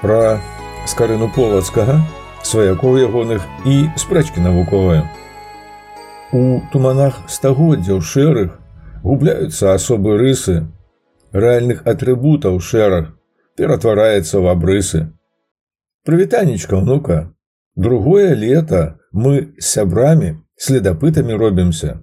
пра скарыну полацкага, сваякоў ягоных і спрэчкі навуковыя. У туманах стагоддзяў шэрых губляюцца асобы рысы, рэальных атрыбутаў шэраг ператвараецца ў абрысы. Прывітанечка, внука, другое лета мы з сябрамі следапытамі робімся.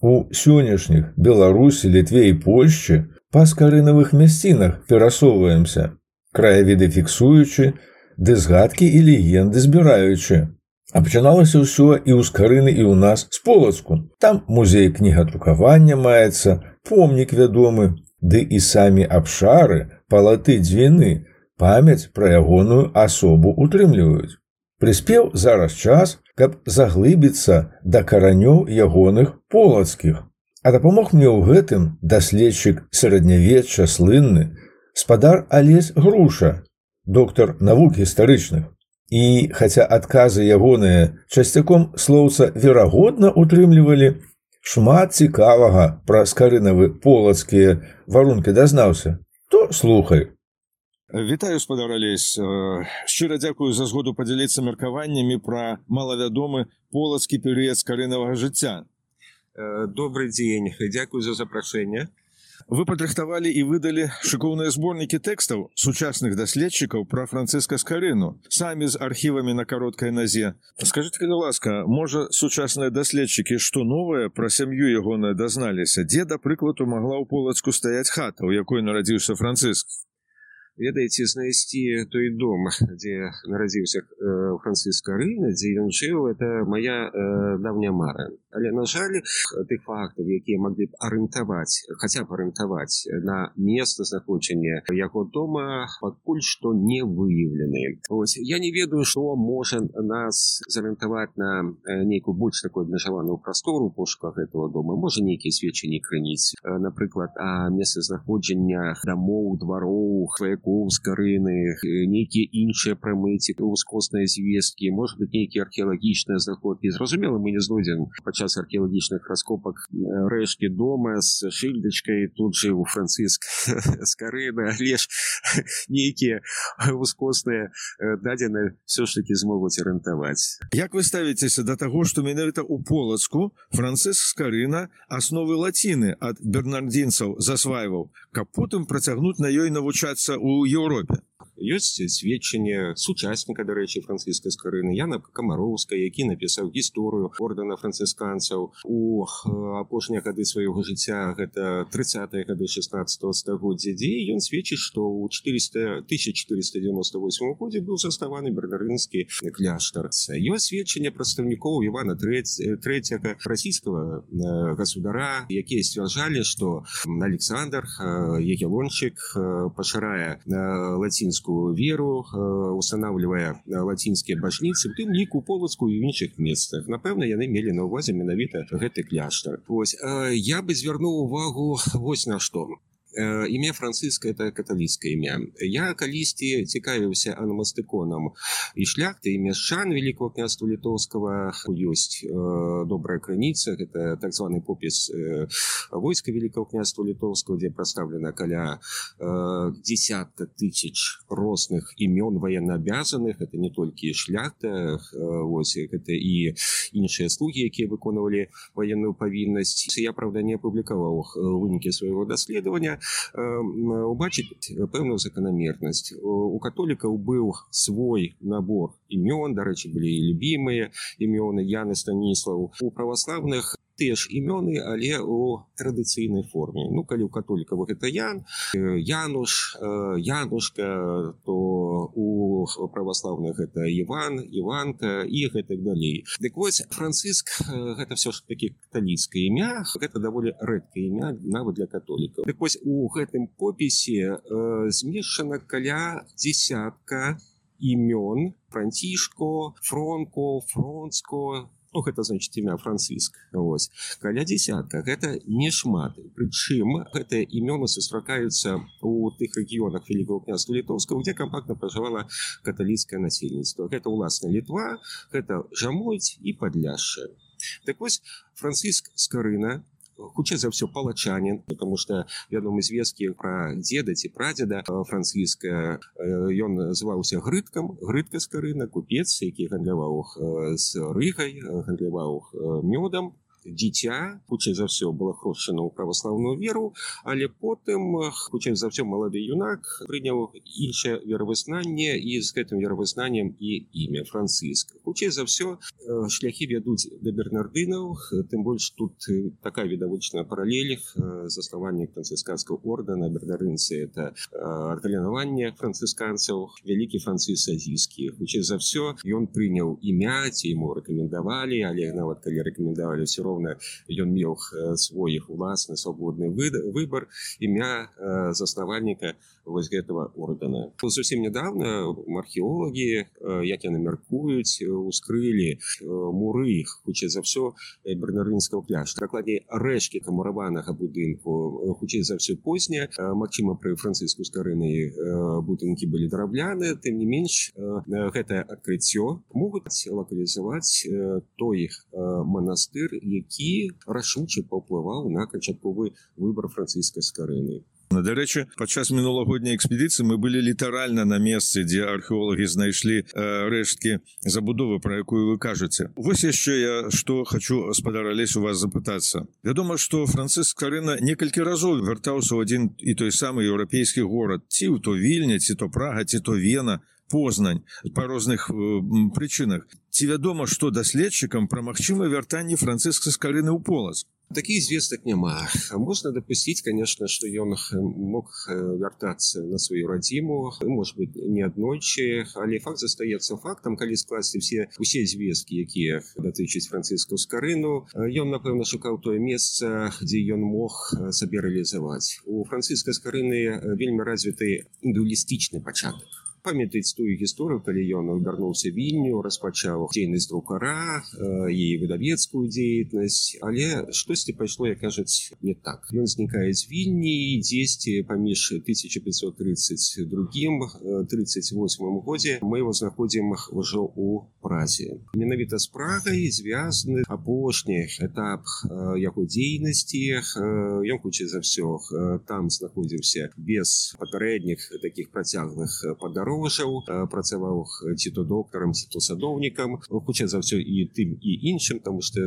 У сённяшніх Беларусі, літве і Польшчы па скарынавых мясцінах перасоўваемся, краявіды фіксуючы, ды згадкі і легенды збіраючы. А пачыналася ўсё і ў скарыны і ў нас з полацку. Там музей кнігадрукавання маецца, помнік вядомы, ды і самі абшары, палаты дзвіны, памяць пра ягоную асобу утрымліваюць. Прыспеў зараз час, каб заглыбіцца да каранёў ягоных полацкіх. А дапамог мне ў гэтым даследчык сярэднявечча слынны, спадар Алесь груша, доктар навук гістарычных. І хаця адказы ягоныя часцяком слоўца верагодна утрымлівалі, шмат цікавага пра скарынавы полацкія варункі дазнаўся, то слухай. Вітаю спадар алесь шчыра дзякую за згоду падзяліцца меркаваннямі пра малавядомы полацкі перыяд скарынавага жыцця. Добрый дзень, дзякую за запрашэнне вы падрыхтавалі і выдалі шыкоўныя зборнікі тэкстаў сучасных даследчыкаў пра францыска скарыну самі з архівамі на кароткай назе скажите калі ласка можа сучасныя даследчыкі што новае пра сям'ю ягоная дазналіся дзе да прыкладу магла ў полацку стаяць хата у якой нарадзіўся францыск ведаеце знайсці той дом дзе нарадзіўся э, францыска рына дзе ён жыў это моя э, давняя мара. Але на жаль тых фактаў якія маглі б арыентаваць хаця б арыентаваць на место знаходжання яго дома пакуль што не выяўлены. Ось я не ведаю што можа нас зарыентаваць на э, нейкую больш такой абмежаваную прастору пошуках этого дома. Можа нейкія сведчанні крыніць э, напрыклад а месца знаходжання дамоў двароў сваяк мастакоў з карыны нейкія іншыя прамыці ускосныя звесткі может быть нейкія археалагічныя заходкі зразумела мы не знойдзем падчас археалагічных раскопак рэшкі дома з шыльдачкай тут жыў францыск з карына леш нейкія ускосныя дадзены все ж таки змогуць арыентаваць Як вы ставіцеся да таго што менавіта у полацку францыск з карына асновы лаціны ад бернардзінцаў засвайваў каб потым працягнуць на ёй навучацца у Европе ёсць сведчанне сучасніка дарэчы францыска з карыны Яна камароўска які напісаў гісторыю ордена францысканцаў у апошнія гады свайго жыцця гэта 30 гады 16 стагоддзя дзе ён сведчыць што ў 400 1498 годзе быў заставаны бернарынскі кляштар. Ёсць сведчанне прадстаўнікоў Івана третьяга расійскага государа якія сцвярджалі што Александр егелончык пашырае лацінскую лацінскую веру э, устанавливая э, лацінскія башніцы тым ліку полацку і іншых месцах. Напэўна яны мелі на увазе менавіта гэты кляштар. Ось э, я бы звярнуў увагу вось на што імя францыска это каталіцкае імя я калісьці цікавіўся анамастыконам і шляхты і мяшчан великого княства літоўскага ёсць э, добрая крыніца это так званы попіс э, войска великого княства літоўскага дзе прадстаўлена каля э, десятка тысяч розных імён военнообязанных. Это не толькі шляхта ось гэта і іншыя слугі якія выконвалі военную павіннасць я правда не апублікаваў вынікі свайго даследавання убачыць пэўную заканамернасць у католікаў быў свой набор імён дарэчы былі і любімыя імёны Яны станіслаў у праваслаўных тыя ж імёны але у традыцыйнай форме. Ну калі у католікавых это ян януш янушка то у праваслаўных это Іван Іванка і гэтак далей. Дык вось францыск гэта все ж таки каталіцкае імя гэта даволі рэдкае імя нават для католікаў. Дык вось у гэтым попісе змешчана каля десятка імён францішко фронко фронцко ну, гэта значит імя францыск ось. Каля десятка. Гэта не шмат прычым гэтыя імёны сустракаюцца у тых рэгіёнах великого княства літоўска где кампактна пражывала каталіцкае насельніцтва гэта уласна літва гэта жамойць і падляшша так вось францыск з карына хутчэй за ўсё палачанин потому что вядомы звесткі про деда ці прадзеда францыйская ён называўся грыткам грытка з карына купец які гандляваў з рыгай гандляваў мёдам дзіця хутчэй за ўсё было хрошчана ў праваслаўную веру. Але потым хутчэй за ўсё малады юнак прыняў іншае веравызнанне і з гэтым веравызнаннем і імя францыска хутчэй за ўсё шляхі вядуць да бернардынаў тым больш тут такая відавочная паралель заснаванне францысканскага ордена. Бернарынцы это арталенаванне францысканцаў вялікі францыз азійскі хутчэй за ўсё ён прыняў імя ці ему рэкамендавалі але нават калі рэкамендавалі все роўна ён меў свой уласны свабодны выбор імя заснавальніка вось гэтага ордена зусім недавно археолагі як яны мяркуюць ускрылі муры іх хутчэй за ўсё бернарынского пляж дакладней рэшкі камураванага будынку хутчэй за ўсё позня. Мачыма пры францыску скарыны будынкі былі дарабляны тым не менш гэтае адкрыццё могуць лакалізаваць той іх манастыр які які рашуче паўплываў на канчатковы выбор францыйскай скарыны дарэчы падчас мінулагодняй экспедыцыі мы былі літаральна на месцы дзе археолагі знайшлі э, рэшткі забудовы про якую вы кажаце вось яшчэ я что хочу спадарались у вас запытацца вядома что францыск карына некалькі разоў вяртаўся ў адзін і той самы еўрапейскі горад ці ў то вільня ці то прага ці то вена познань по розных э, прычынах ці вядома што даследчыкам пра магчымае вяртанне францыска з карыны ў полас таких звестак няма можна дапусціць конечно что ён мог вяртацца на сваю радзіму может быть не аднойчы але факт застаецца фактам калі скласці все усе звесткі якія датычыць францыску з карыну ён напэўна шукаў тое месца дзе ён мог сабе рэалізаваць у францыска з карыны вельмі развіты індуалістычны пачатак памятаць тую гісторыю калі ён вярнуўся вільню распачаў дзейнасць друкара і выдавецкую дзейнасць але штосьці пайшло як кажуць не так. Ён знікае з вільні дзесьці паміж 1530 другим 38 годзе мы его знаходзім ўжо у празе менавіта з прагай звязаны апошні этап яго дзейнасці ён хутчэй за ўсё там знаходзіўся без папярэдніх таких працяглых падарожаў грошаў працаваў ці то доктарам ці то садоўнікам хутчэй за ўсё і тым і іншым тому что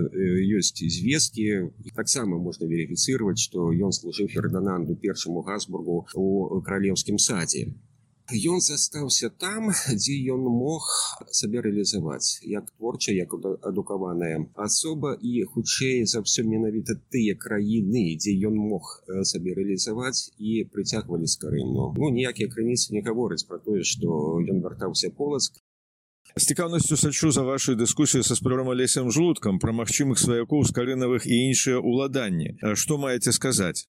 ёсць звесткі таксама можна верыфіцировать что ён служыў фердананду першаму газбургу у каралеўскім садзе Ён застаўся там, дзе ён мог сабе рэалізаваць як творча, як адукаваная асоба і хутчэй за ўсё менавіта тыя краіны, дзе ён мог сабе рэалізаваць і прыцягвалі скарыну. Ну ніякія крыніцы не гавораць пра тое, што ён вяртаўся полацк. З цікаўнасцю сачу за вашай дыскусіі са спрорам алесем жлудкам пра магчымых сваякоў скарынавых і іншыя ўладанні. Што маеце сказаць?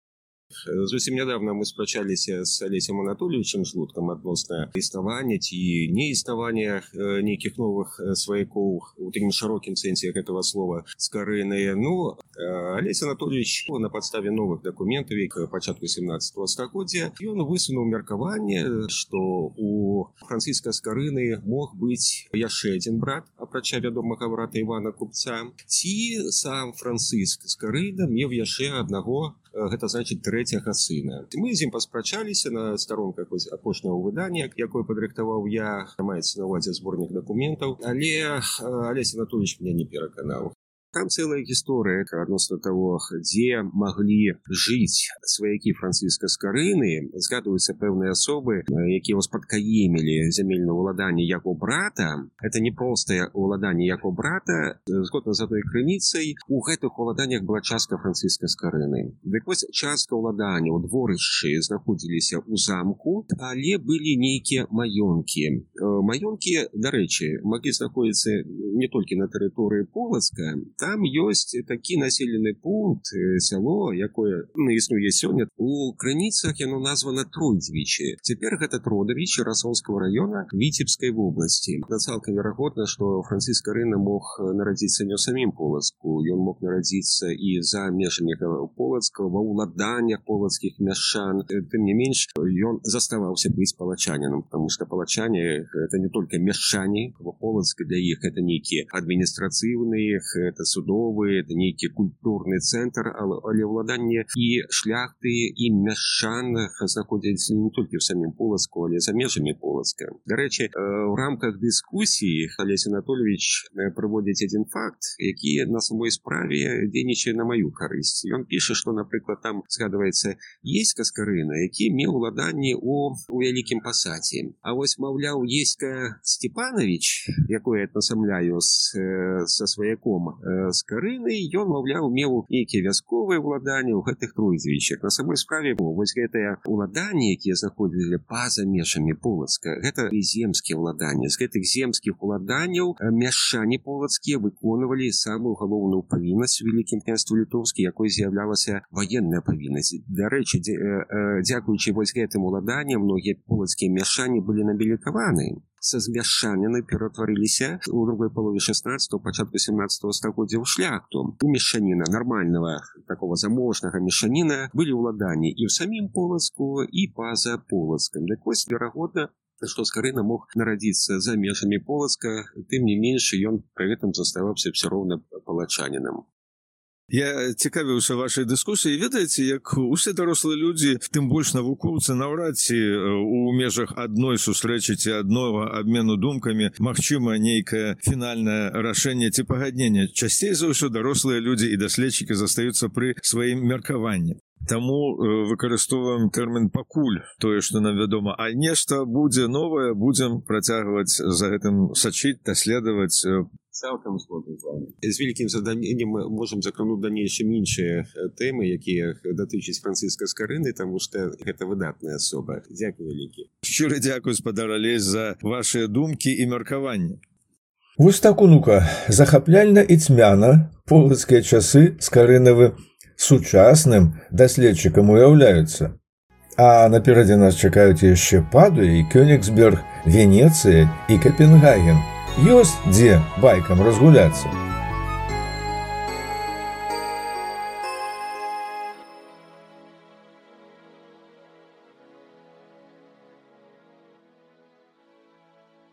Зусім нядавна мы спрачаліся з алесем анатольевичем жлудкам адносна існавання ці неіснавання нейкіх новых сваякоў у такім шырокім сэнсе гэтага слова скарыныя ну алесь анатольевич на падставе новых дакументаў як пачатку 17 стагоддзя ён высунуў меркаванне што у францыска скарыны мог быць яшчэ адзін брат апрача вядомага брата ивана купца. Ці сам францыск скарыда меў яшчэ аднаго гэта значит трэцяга сына. Мы з ім паспрачаліся на старонках апошняго выдання якое падрыхтаваў я маецца на увазе зборнік дакументаў але алесь анатольевич меня не пераканаў там целая гісторыя адносна того дзе маглі жыць сваякі францыска скарыны згадваюцца пэўныя асобы якія спадкаемілі зямельна ўладанне яго брата. Это не простае ўладанне яго брата. Згодна з адной крыніцай. У гэтых уладаннях была частка францыска скарыны дык вось частка ўладання ў дворышчы знаходзіліся ў замку але былі нейкія маёнкі. Маёнкі дарэчы маглі знаходзіцца не толькі на тэрыторыі полацка там ёсць такі населены пункт сяло якое ну, існуе сёння у крыніцах яно названо тройдзвічы цяпер гэта тродавіч расонского района віцебской вобласці на цалкам верагодна что францыска рына мог нарадзіцца не самім полацку ён мог нарадзіцца і за межамі полацкого ва ўладаннях полацкіх мяшчан тым не менш ён заставаўся быць палачанінам потому что палачане это не только мяшчане полацка для іх это нейкія адміністрацыйныя это судовы это нейкі культурны цэнтр але ўладанне і шляхты і мяшчанах знаходзяць не толькі в самім полацку але за межамі полацка дарэчы у рамках дыскусіі алесь анатольевич прыводзіць один факт які на самой справе дзейнічае на маю карысць ён піша что напрыклад там згадваецца есть каскарына які меў уладанні у у вялікім пасаце А вось маўляў ейска степанович якое насамляю со сваяком с карыны ён маўляў меў нейкія вясковыя ўладанні ў гэтых тройдзвічах на самой справе вось гэтыя уладанні якія заходзілі па-за межамі полацка гэта земскія ўладанні з гэтых земскіх уладанняў мяшчане полацкія выконвалі самую галоўную павіннасць вялікім княству літоўскі якой з'яўлялася военная павіннасць дарэчы дзякуючы вось гэтым уладанням многія полацкія мяшчане былі набілікаваны са змяшчаніны ператварыліся у другой палове 16 пачатку 17 стагоддзя ў шляхту. У мешчаніна нармального такого заможнага мешаніна былі ўладанні і ў самім полацку і па-за полацкам дык вось верагодна што скарына мог нарадзіцца за межамі полацка тым не менш ён пры гэтым заставаўся все роўна палачанінам Я цікавіўся вашай дыскусіі ведаеце як усе дарослыя людзі тым больш навукоўцы наўрад ці у межах адной сустрэчы ці аднога абмену думкамі Мачыма нейкае фінальнае рашэнне ці пагаднення часцей за ўсё дарослыя людзі і даследчыкі застаюцца пры сваім меркаванні Таму выкарыстоўваем тэрмін пакуль тое што нам вядома. А нешта будзе новае будзем працягваць за гэтым сачыць даследаваць цалкам з вялікім заданнем мы можемм закрануць далейшым іншыя тэмы якія датычаць францыска скарыны таму што гэта выдатная асоба. Дзякую вялікі. Шчыры дзякую спадара лезь за вашыя думкі і меркаванні. Вось так унука захапляльна і цьмяна полацкія часы скарынавы сучасным даследчыкам уяўляюцца А наперадзе нас чакаюць яшчэ паду і кёнігсберг Венецыя і Капенгаген ёсць дзе байкам разгуляцца.